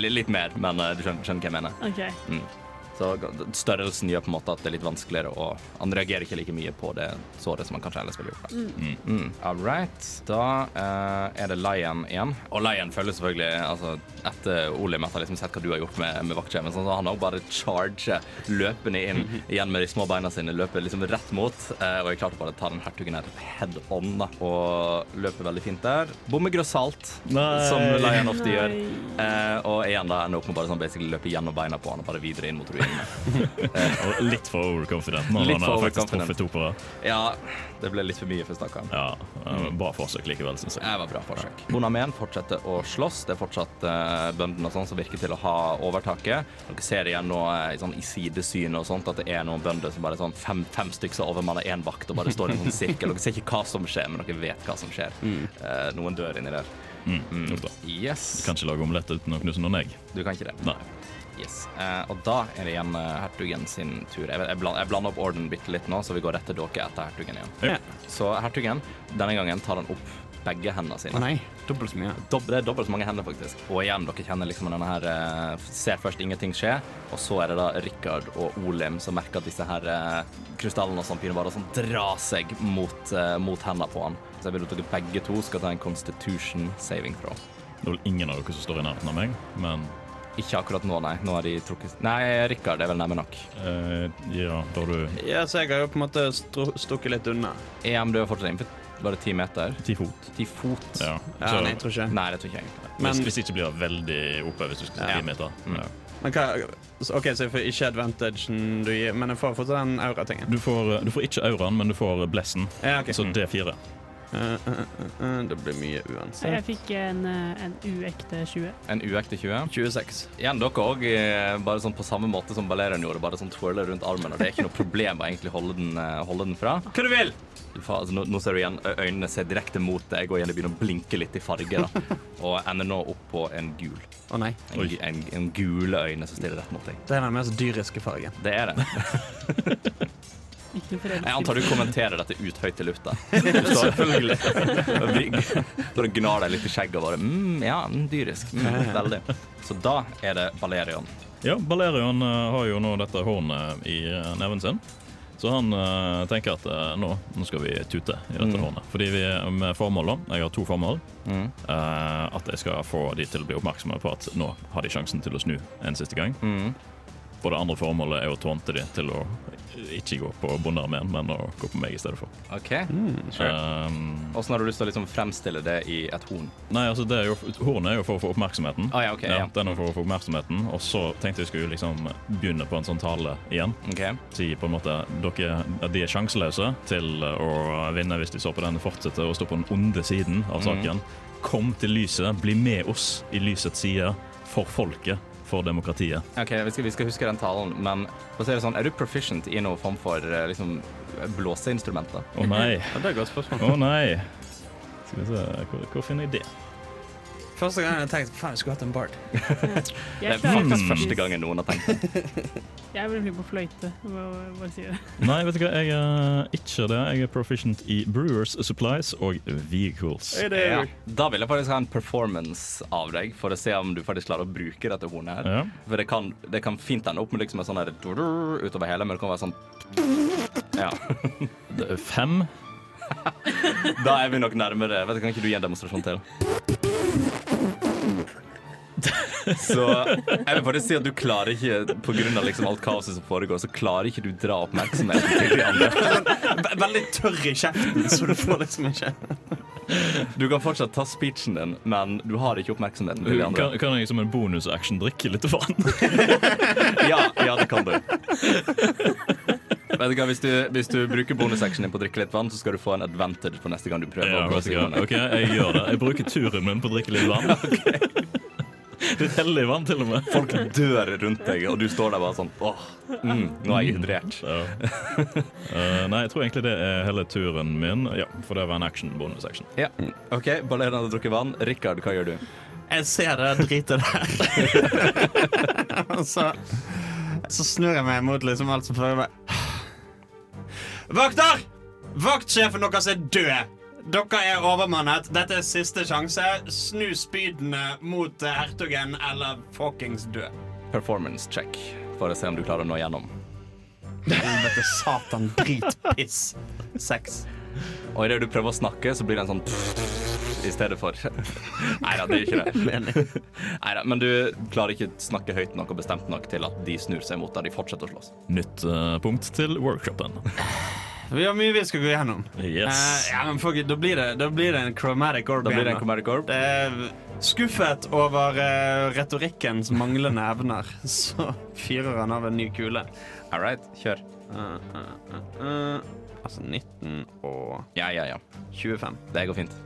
litt, mer, men uh, du skjønner, skjønner hva jeg mener. OK. Så størrelsen gjør på en måte at det er litt vanskeligere, og han reagerer ikke like mye på det såret som han kanskje ellers ville gjort. da. Mm. Mm. All right. Da uh, er det Lion igjen. Og Lion følger selvfølgelig altså, Etter Olim at har liksom sett hva du har gjort med, med vaktsjefen, sånn, så han har bare charge løpende inn <laughs> igjen med de små beina sine, løper liksom rett mot, Uh, og jeg klarte bare å ta den hertugen her head on, da, og løper veldig fint der. Bommer grossalt, som Lion ofte gjør. Uh, og igjen da ender opp med bare sånn basically løpe gjennom beina på han og bare videre inn mot ruinene. <laughs> Og litt for overconfident når Litt han har faktisk truffet to på rad. Ja, det ble litt for mye for stakkaren. Ja, bra forsøk likevel, syns jeg. Det var bra forsøk. Bonamen fortsetter å slåss. Det er fortsatt uh, bøndene og sånn som virker til å ha overtaket. Dere ser igjen nå eh, i sånn, i sidesynet og sånt at det er noen bønder som bare er sånn fem, fem stykker som overmanner én vakt og bare står i en sånn sirkel. Dere ser ikke hva som skjer, men dere vet hva som skjer. Uh, noen dør inni der. Mm. Mm. Yes. Kan ikke lage omelett uten å knuse noen egg. Du kan ikke det. Nei. Yes. Eh, og da er det igjen eh, hertugen sin tur. Jeg, jeg, bland, jeg blander opp orden bitte litt nå, så vi går rett til dere etter hertugen igjen. Ja. Så hertugen, denne gangen tar han opp begge hendene Å sine. nei, dobbelt så mye. Dob det er dobbelt så mange hender, faktisk. Og igjen, dere kjenner liksom denne her eh, Ser først ingenting skje, og så er det da Rikard og Olim som merker at disse her eh, krystallene og sånn begynner bare å sånn dra seg mot, uh, mot hendene på han. Så jeg vil at dere begge to skal ta en constitution saving throw. Det er vel ingen av dere som står i nærheten av meg, men Ikke akkurat nå, nei. Nå har de trukket Nei, Rikard er vel nærme nok. eh, ja, da du Ja, så jeg har jo på en måte stukket litt unna. Ja, men du er fortsatt innenfor bare ti meter. ti fot. Ti fot. Ja. Ja, Så, nei, jeg tror ikke. Nei, det tror ikke jeg. Men, hvis, hvis ikke blir det veldig oppe, hvis du skal si Ja. ti meter. Mm. Ja. men hva OK, så jeg får ikke advantagen du gir, men jeg får fortsatt den aura-tingen. Du, får, du får ikke auraen, men du får blessen, Ja, ok. så D4. Eh, eh, eh, eh, det blir mye uansett. jeg fikk en, en uekte 20. En uekte 20. 26. Igjen, dere òg bare sånn på samme måte som Balerian gjorde, bare sånn twirler rundt armen. Og det er ikke noe problem å egentlig holde den, holde den fra. Hva du vil? Fa- altså, nå, nå ser du igjen øynene ser direkte mot deg, og igjen det begynner å blinke litt i farge. da <laughs> Og ender nå opp på en gul. Å nei. En, en, en gule øyne som stiller rett mot deg. Det er den mest dyriske fargen. Det er det. <laughs> Jeg antar du kommenterer dette ut høyt i lufta. <laughs> Selvfølgelig. Står du gnar deg litt i skjegget og bare mm, Ja, mm, dyrisk. Mm, veldig. Så da er det Balerion. Ja, Balerion eh, har jo nå dette hornet i eh, neven sin. Så han eh, tenker at nå, nå skal vi tute i dette Mm. hornet. Fordi vi med formål, da. Jeg har to formål. Mm. eh, at jeg skal få de til å bli oppmerksomme på at nå har de sjansen til å snu en siste gang. Mm. Og det andre formålet er å tånte de til å ikke gå på bondearmeen, men å gå på meg i stedet for. OK. Sure. Um, Åssen har du lyst til å liksom fremstille det i et horn? nei, altså det er jo, Hornet er jo for å få oppmerksomheten. Ah, ja, okay, Ja, Ja. den er for å få oppmerksomheten Og så tenkte jeg skulle liksom begynne på en sånn tale igjen. ok. Si på en måte dere, at de er sjanseløse til å vinne hvis de står på den fortsetter å stå på den onde siden av saken. saken. Kom til lyset, bli med oss i lysets side. For folket, for demokratiet. Ok, vi skal, vi skal huske den talen, men for å si det sånn, er du proficient i noen form for eh, liksom, blåseinstrumenter? Å nei, <laughs> Ja, det er et godt spørsmål. å nei. Skal vi se, hvor, hvor finner jeg det? Første gang jeg tenkte faen, jeg skulle hatt en bard. Det er faktisk Mm. første gangen noen har tenkt det. <laughs> jeg vil bli på fløyte. Bare si det. Nei, vet du hva, jeg er ikke det. Jeg er proficient i Brewers Supplies og Vehicles. Ja. Da vil jeg faktisk ha en performance av deg, for å se om du faktisk klarer å bruke dette hornet her. Ja. For det kan, det kan fint ende opp med liksom en sånn utover hele, men det kan være sånn <laughs> Ja. <laughs> Det er fem. <laughs> Da er vi nok nærmere. Vet du, Kan ikke du gi en demonstrasjon til? Så jeg vil bare si at du klarer ikke På grunn av liksom alt kaoset som foregår, så klarer ikke du dra oppmerksomheten til de andre. <laughs> Veldig tørr i kjeften, så du får liksom ikke Du kan fortsatt ta speechen din, men du har ikke oppmerksomheten til de andre. Kan, kan jeg som en bonusaction drikke litt vann? <laughs> Ja, ja det kan du. Vet du hva, hvis du, hvis du bruker bonusactionen din på å drikke litt vann, så skal du få en advantage på neste gang du prøver. Ja, å vet blåse du i hva. hornet. OK, jeg gjør det. Jeg bruker turen min på å drikke litt vann. <laughs> <laughs> Litt heldig vann, til og med. Folk dør rundt deg, og du står der bare sånn Åh, mm, nå er jeg hydrert. Ja. Uh, nei, jeg tror egentlig det er hele turen min. Ja, For det var en action, bonus action. Ja. OK, Ballerina hadde drukket vann. Rikard, hva gjør du? Jeg ser det dritet der. <laughs> Og så, så snur jeg meg mot liksom alt som fører meg. Vakter! Vaktsjefen deres er død! Dere er overmannet. Dette er siste sjanse. Snu spydene mot eh, hertugen eller fuckings dø. Performance check for å se om du klarer å nå gjennom. Helvete, satan, dritpiss. Sex. Og idet du prøver å snakke, så blir det en sånn i stedet for Nei da, det er ikke det. Neida, men du klarer ikke å snakke høyt nok og bestemt nok til at de snur seg mot deg. De fortsetter å slåss. Nytt uh, punkt til workshopen. Vi har mye vi skal gå gjennom. Yes. Uh, ja, men fuck da blir det, da blir det en chromatic orb Da blir det en chromatic Orb. Det er skuffet over uh, retorikkens manglende evner, <laughs> så fyrer han av en ny kule. All right, kjør. Uh, uh, uh, uh. Altså 19 og Ja, ja, ja. 25. Det går fint.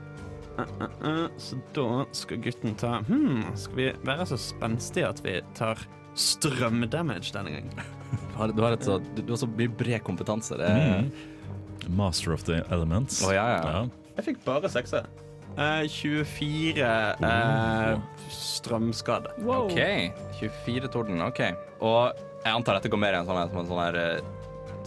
Uh, uh, uh. Så da skal gutten ta hmm, Skal vi være så spenstige at vi tar strømdamage denne gangen? Du har, du har, så, du, du har så mye bred kompetanse. Det Mm. Master of the Elements. Å, ja, ja. Jeg fikk bare sekser. Uh, 24 eh, strømskade. Wow. OK. 24 torden. OK. Og jeg antar dette går mer i en sånn, her- en sånn her eh,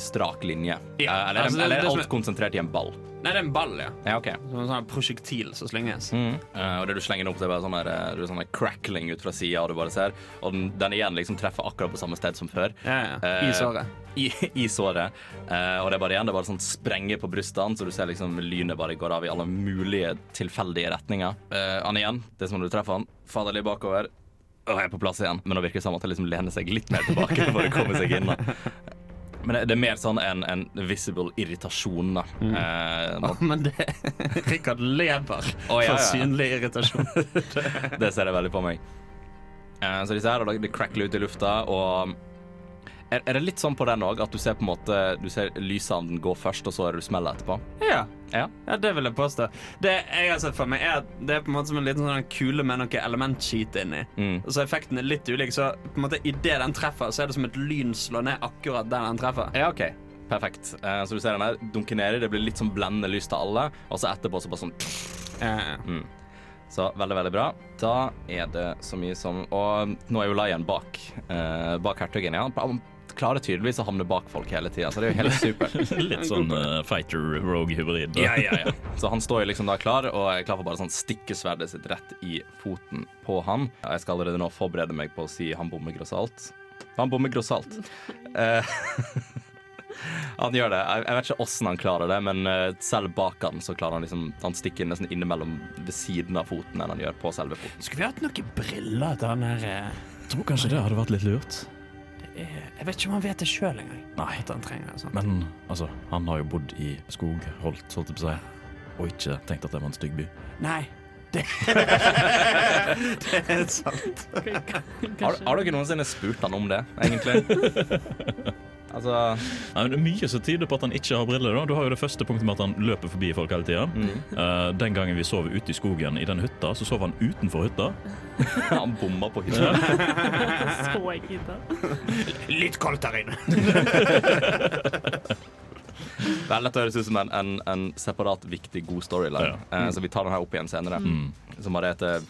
strak linje. Ja, Eh, eller altså, det- eller det er alt er- konsentrert i en ball? Nei, det er en ball, ja. Ja, okay. Som en sånn prosjektil som slynges. Mm. Uh, og det du slenger den opp, det er bare sånn her, eh, det sånn crackling ut fra sida, og du bare ser. Og den, den igjen liksom treffer akkurat på samme sted som før. Ja, ja. Uh, <laughs> I såret. I, i såret. Uh, og det er bare igjen, det er bare sånn sprenger på brystene, så du ser liksom lynet bare går av i alle mulige tilfeldige retninger. Han igjen, det er som om du treffer han, fader litt bakover, og er på plass igjen. Men nå virker det som at han liksom lener seg litt mer tilbake <laughs> for å komme seg inn. da. Men det, det er mer sånn en, en visible irritasjon, da. Eh, oh, men det <laughs> Rikard lever oh, ja, ja, for synlig irritasjon. <laughs> Det ser jeg veldig på meg. Eh, så disse her, de det crackler ut i lufta, og Er, er det litt sånn på den òg, at du ser på en måte Du ser lysanden gå først, og så er det du smeller etterpå? Ja. Ja. Ja, det vil jeg påstå. Det jeg har sett for meg, er at det er på en måte som en liten sånn kule med noe elementskit inni. Mm. Så effekten er litt ulik. Så på en måte idet den treffer, så er det som et lyn slår ned akkurat der den treffer. Ja, OK. Perfekt. Uh, så du ser den her dunker nedi, det blir litt sånn blendende lys til alle, og så etterpå så bare sånn ja, mm. Så veldig, veldig bra. Da er det så mye som Og nå er jo Lion bak, uh, bak hertugen, ja. Han klarer tydeligvis å havne bak folk hele tida, så det er jo helt supert. <laughs> Litt sånn uh, fighter-rogue-hybrid. Ja, ja, ja. <laughs> Så han står jo liksom da klar, og er klar for bare sånn stikke sverdet sitt rett i foten på han. Jeg skal allerede nå forberede meg på å si han bommer grossalt. Han bommer grossalt. <laughs> Eh, han gjør det. Jeg, jeg vet ikke åssen han klarer det, men eh, selv bak han så klarer han liksom Han stikker nesten innimellom ved siden av foten enn han gjør på selve foten. Skulle vi hatt noen briller til han her Jeg tror kanskje det hadde vært litt lurt. Eh, Jeg vet ikke om han vet det sjøl engang. Nei. At han trenger det. Men altså, han har jo bodd i skogholt, holdt jeg på å si, og ikke tenkt at det var en stygg by. Nei. <laughs> Det, det er sant. Har, har dere noensinne spurt han om det, egentlig? <laughs> altså Nei, men det er mye som tyder på at han ikke har briller. da. Du har jo det første punktet med at han løper forbi folk hele tida. mm. den gangen vi sov ute i skogen i den hytta, så sov han utenfor hytta. <laughs> Han bomma på hytta. <laughs> Så ikke hytta. Litt kaldt her inne. <laughs> Det lett å høres ut som en, en, en separat, viktig, god storyline. Eh, så vi tar den her opp igjen senere. Som bare heter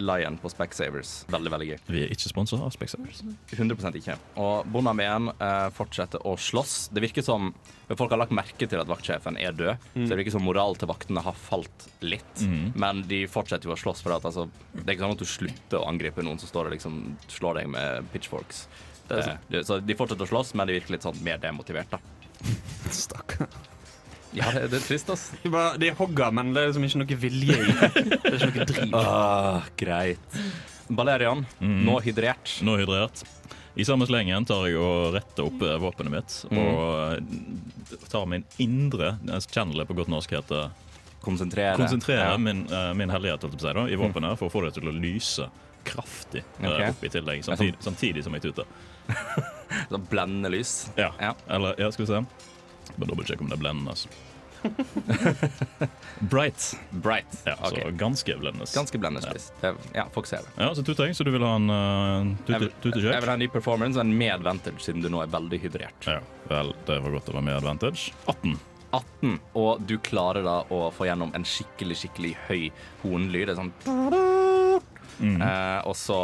Lion på Specsavers. Veldig, veldig gøy. Vi er ikke sponsa av Specsavers. 100% ikke. Og Bondamien eh, fortsetter å slåss. Det virker som Folk har lagt merke til at vaktsjefen er død, så det virker som moralen til vaktene har falt litt. Men de fortsetter jo å slåss. For at, altså, det er ikke sånn at du slutter å angripe noen som står og liksom slår deg med pitchforks. Det Eh, så de fortsetter å slåss, men de virker litt sånn mer demotivert, da. Stakkar. Ja, det, det er trist, ass. De, bare- de hogger, men det er liksom ikke noe vilje i det. Det er ikke noe driv. Ah, greit. Balerian, nå hydrert. Nå hydrert. I samme slengen tar jeg og retter opp eh, våpenet mitt og eh, tar min indre Channelet på godt norsk heter Konsentrere. Konsentrere Ja. min, uh, min hellighet holdt på å si, da, i våpenet for å få det til å lyse kraftig eh, Ok. opp i tillegg, samtidig, samtidig som jeg tuter. <laughs> Sånn blendende lys. Ja. Ja. Eller, ja, skal vi se. Bare dobbeltsjekke om det er blendende. altså. <laughs> Bright. Bright. Ja, Ok. Så ganske blendende. Ganske blendende lys. Ja. Ja, folk ser det. Ja, så tuter jeg, så du vil ha en uh, Jeg tute, vil, jeg vil ha en ny performance og en med advantage, siden du nå er veldig hydrert. Ja, vel, det var godt å være med advantage. 18. 18, og du klarer da å få gjennom en skikkelig, skikkelig høy hornlyd. Sånn eh, Og så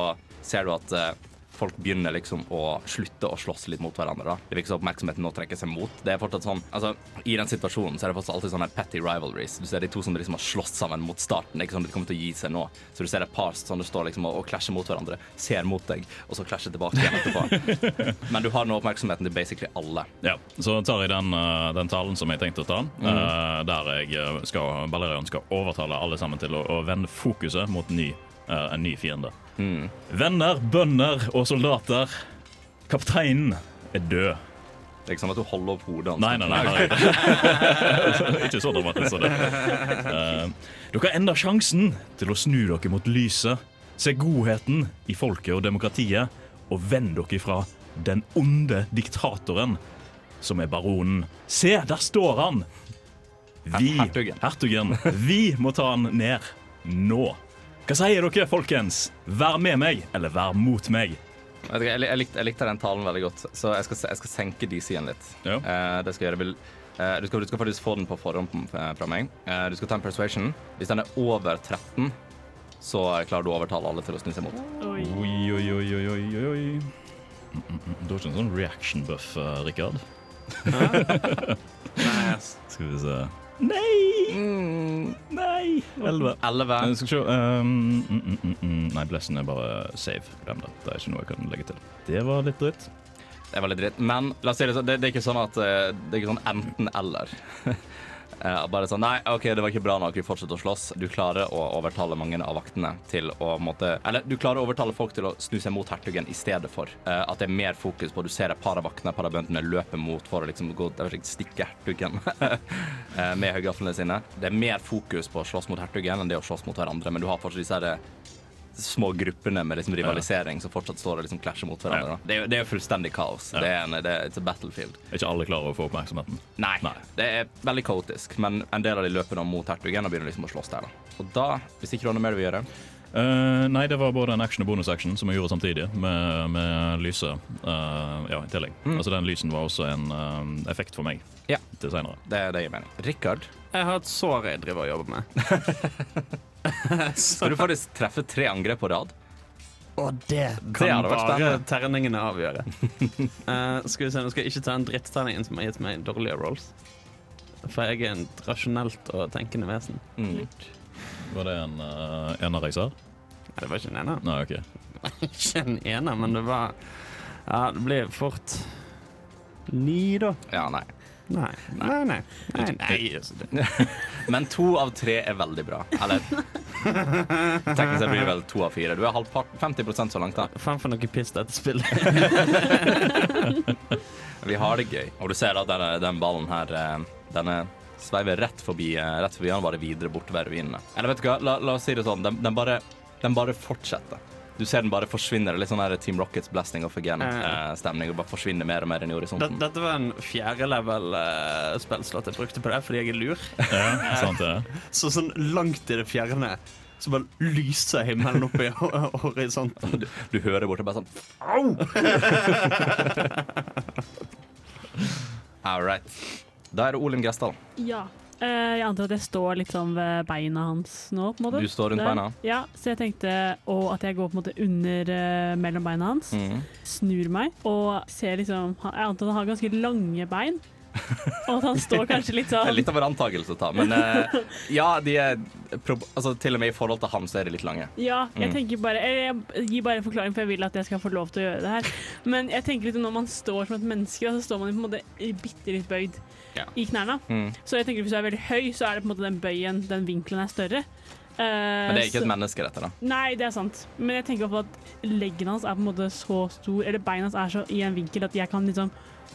ser du at eh, folk begynner liksom å slutte å slåss litt mot hverandre. da. Det virker som oppmerksomheten nå trekker seg mot. Det er fortsatt sånn, altså I den situasjonen så er det fortsatt alltid sånne petty rivalries. Du ser de to som liksom har slåss sammen mot starten. Det er ikke sånn de kommer til å gi seg nå. Så du ser et par som står liksom og, og klasjer mot hverandre, ser mot deg, og så klasjer tilbake igjen etterpå. <laughs> Men du har nå oppmerksomheten til basically alle. Ja, Så tar jeg den, uh, den talen som jeg tenkte å ta, mm der jeg uh, skal, Balerion skal overtale alle sammen til å, å vende fokuset mot ny, en ny fiende. Mm. Venner, bønder og soldater. Kapteinen er død. Det er ikke sånn at du holder opp hodet hans. Nei, nei, nei. nei. <laughs> Ikke så dramatisk som det. Uh, dere har enda sjansen til å snu dere mot lyset. Se godheten i folket og demokratiet, og vend dere fra den onde diktatoren som er baronen. Se, der står han! Vi, Hertugen. hertugen. Vi må ta han ned nå. Hva sier dere, folkens? Vær med meg, eller vær mot meg? Du Jeg, jeg, likte, jeg likte den talen veldig godt, så jeg skal, jeg skal senke DC-en litt. Ja. Eh, det skal jeg gjøre. Vil, eh, du, skal, du skal faktisk få den på forhånd eh, fra meg. Eh, du skal ta en persuasion. Hvis den er over 13, så klarer du å overtale alle til å snu seg mot. Oi. Oi, oi, oi, oi, oi, oi, oi. Mm, mm, mm. Du har ikke en sånn reaction buff, uh, Rikard? <laughs> Nei. Skal vi se Nei! Nei! Elleve. 11. Eh, Skal vi se um, mm, mm, mm, mm. Nei, blessen er bare save. Glem det. Det er ikke noe jeg kan legge til. Det var litt dritt. Det var litt dritt. Men la oss si det sånn, det, det er ikke sånn at eh, Det er ikke sånn enten-eller. <laughs> Eh, bare sånn Nei, OK, det var ikke bra nok, vi fortsetter å slåss. Du klarer å overtale mange av vaktene til å måtte Eller du klarer å overtale folk til å snu seg mot hertugen i stedet for. Uh, at det er mer fokus på Du ser et par av vaktene, par av bøndene løpe mot for å liksom gå stikke hertugen uh, <laughs> med høygaflene sine. Det er mer fokus på å slåss mot hertugen enn det å slåss mot hverandre, men du har fortsatt disse små gruppene med liksom rivalisering som fortsatt står og liksom klasjer mot hverandre. da. Det er det er jo fullstendig kaos. Ja. Det er en det er, it's a battlefield. Er ikke alle klarer å få oppmerksomheten. Nei, Nei. det er veldig kaotisk, men en del av de løper nå mot hertugen og begynner liksom å slåss der. da. Og da, hvis ikke du har noe mer du vil gjøre Uh, nei, det var både en action og bonus-action som jeg gjorde samtidig, med, med lyset Uh, ja, i tillegg. Mm. Altså Den lysen var også en uh, effekt for meg Ja. til seinere. Det, det gir mening. Rikard, Jeg har et sår jeg driver og jobber med. <laughs> <laughs> skal du faktisk treffe tre angrep på rad? Og det kan det bare terningene avgjøre. Uh, <laughs> skal vi se, Nå skal jeg ikke ta den drittterningen som har gitt meg dårlige rolls. For jeg er en rasjonelt og tenkende vesen. Mm. Var det en uh, enerreiser? Nei, det var ikke en ener. Nei, OK. <laughs> Ikke en ener, men det var Ja, det blir fort ni, da. Ja, nei. Nei, nei, nei. nei, nei. altså. <laughs> Men to av tre er veldig bra. Eller Teknisk sett blir det vel to av fire. Du er halvpart 50% så langt, da. Faen for noe piss dette spillet. <laughs> Vi har det gøy. Og du ser at denne, den ballen her Denne Den er sveiver rett forbi eh, Rett forbi han, bare videre bortover ruinene. Eller vet du hva, la, la oss si det sånn. Den, den, bare, den bare fortsetter. Du ser den bare forsvinner. Litt sånn her Team Rockets Blasting Off Again-stemning. og bare forsvinner mer og mer inn i horisonten. dette var en fjerde level uh, jeg brukte på det fordi jeg er lur. Ja, sant det. <laughs> Så sånn langt i det fjerne så bare lyser himmelen opp i horisonten. <laughs> Du, du hører borte bare sånn <laughs> All right. Da er det Olim Gressdal. Ja. Eh, jeg antar at jeg står sånn ved beina hans nå. på en måte. Du står rundt beina? Ja, så jeg tenkte og at jeg går på en måte under eh, mellom beina hans. Mm. Snur meg og ser liksom Jeg antar han har ganske lange bein. Og at han står kanskje litt <laughs> sånn litt av en antakelse å ta, men uh, ja, de er altså, Til og med i forhold til han så er de litt lange. Ja, jeg Mm. tenker bare Jeg gir bare en forklaring, for jeg vil at jeg skal få lov til å gjøre det her. Men jeg tenker litt når man står som et menneske, så står man på en måte bitte litt bøyd Ja. i knærne. Mm. Så jeg tenker hvis du er veldig høy, så er det på en måte den bøyen, den vinkelen er større. Uh, Men det er ikke så- et menneske, dette, da. Nei, det er sant. Men jeg tenker på at leggen hans er på en måte så stor, eller beina hans er så i en vinkel at jeg kan liksom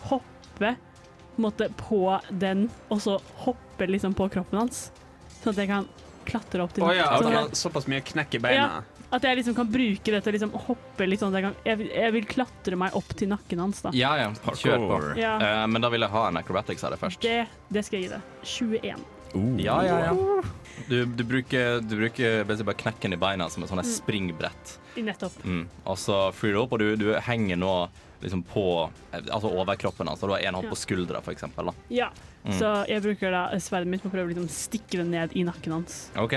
hoppe på, en måte, på den, og så hoppe liksom på kroppen hans. Sånn at jeg kan klatre opp til oh, ja, sånn såpass mye knekk i beina. At jeg liksom kan bruke det til å liksom hoppe litt sånn at jeg kan Jeg, vil- jeg vil klatre meg opp til nakken hans, da. Ja, ja, kjør på. Ja, Uh, men da vil jeg ha en acrobatics av det først. det, det skal jeg gi deg. 21. Uh. Ja, ja, ja. Du, du bruker, du bruker bare knekken i beina som et sånt Mm. springbrett. Nettopp. Mm. Og så free du og du, du henger nå liksom på Altså overkroppen hans. Altså. Du har en hånd Ja. på skuldra, eksempel. Ja. Mm. Så jeg bruker da sverdet mitt på å prøve å liksom stikke det ned i nakken hans. OK,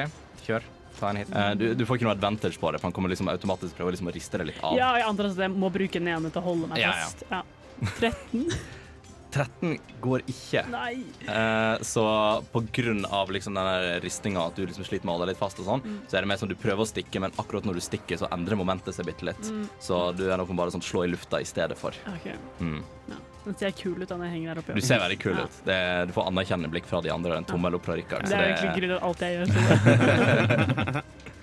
kjør. Ta en hit. Uh, du, du får ikke noe advantage på det, for han kommer liksom automatisk prøver liksom å riste det litt av. Ja, jeg antar at jeg må bruke den ene til å holde meg Ja, ja. fast. Ja. 13? 13 <laughs> går ikke. Nei. Uh, så på grunn av liksom den ristinga, at du liksom sliter med å holde deg litt fast, og sånn, Mm. så er det mer som du prøver å stikke, men akkurat når du stikker, så endrer momentet seg bitte litt. Mm. Så du er nok bare sånn slå i lufta i stedet for. Okay. Mm. Ja. Den ser kul ut når jeg henger der oppe. Du ser veldig kul ut. Det, du får anerkjennende blikk fra de andre og en tommel opp fra Rikard. Det er egentlig grunnen til alt jeg gjør. <laughs>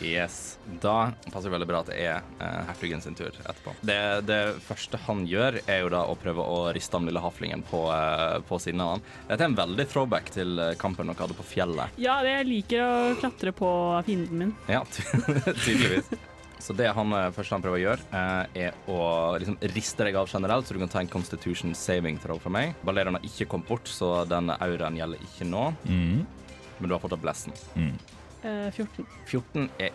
Yes. Da passer det veldig bra at det er eh, hertugen sin tur etterpå. Det, det første han gjør, er jo da å prøve å riste den lille haflingen på, eh, på siden av han. Dette er en veldig throwback til eh, kampen dere hadde på fjellet. Ja, jeg liker å klatre på fienden min. Ja, <laughs> tydeligvis. Så det han eh, første han prøver å gjøre, eh, er å liksom riste deg av generelt, så du kan ta en constitution saving throw fra meg. Balleren har ikke kommet bort, så den auraen gjelder ikke nå. Mm. Men du har fortsatt blessen. Mm. Eh, 14. 14 er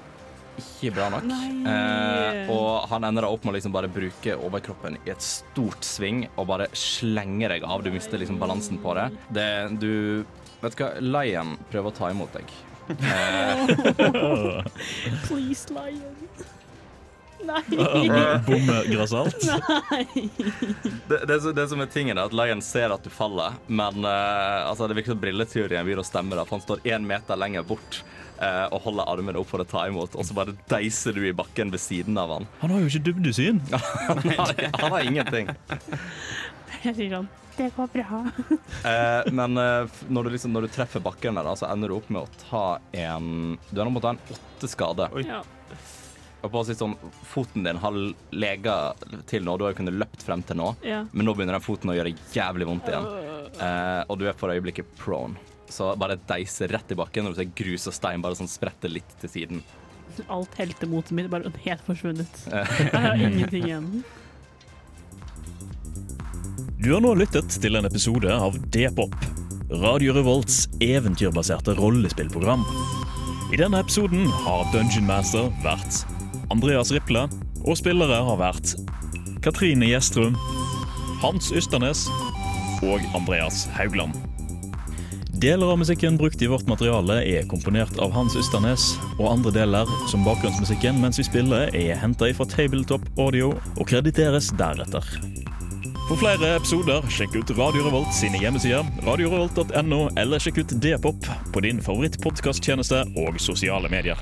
ikke bra nok. Eh, og han ender opp med å liksom bare bruke overkroppen i et stort sving og bare slenge deg av. Du mister liksom balansen på det. det du Vet du hva, Lion prøver å ta imot deg. <laughs> Eh, Please, lion. Nei. <laughs> Bomme grassalt. Nei. det, det, det som er tingen er at Lion ser at du faller, men uh, altså, det virker som brilleteorien begynner å stemme. da, for Han står én meter lenger bort uh, og holder armene opp for å ta imot, og så bare deiser du i bakken ved siden av han. Han har jo ikke dybdesyn. <laughs> Han har, han har ingenting. Jeg sier sånn Det går bra. <laughs> Eh, men eh, når, du liksom, når du treffer bakken, der, da, så ender du opp med å ta en Du ender opp med å ta en åtte skade. Oi. Ja. Og på å si sånn, Foten din har lega til nå. Du har jo kunnet løpt frem til nå, ja. men nå begynner den foten å gjøre jævlig vondt igjen. Eh, og du er for øyeblikket prone. Så bare deise rett i bakken når du ser grus og stein bare sånn sprette litt til siden. alt heltemotet mitt bare helt forsvunnet. <laughs> Jeg har ingenting igjen. Du har nå lyttet til en episode av D-pop, Radio Revolts eventyrbaserte rollespillprogram. I denne episoden har Dungeon Master vært Andreas Riple, og spillere har vært Katrine Gjestrum, Hans Ysternes og Andreas Haugland. Deler av musikken brukt i vårt materiale er komponert av Hans Ysternes, og andre deler, som bakgrunnsmusikken mens vi spiller, er henta fra Tabletop Audio og krediteres deretter. For flere episoder, sjekk ut Radio Revolt sine hjemmesider, radiorevolt.no, eller sjekk ut Dpop på din favorittpodkasttjeneste og sosiale medier.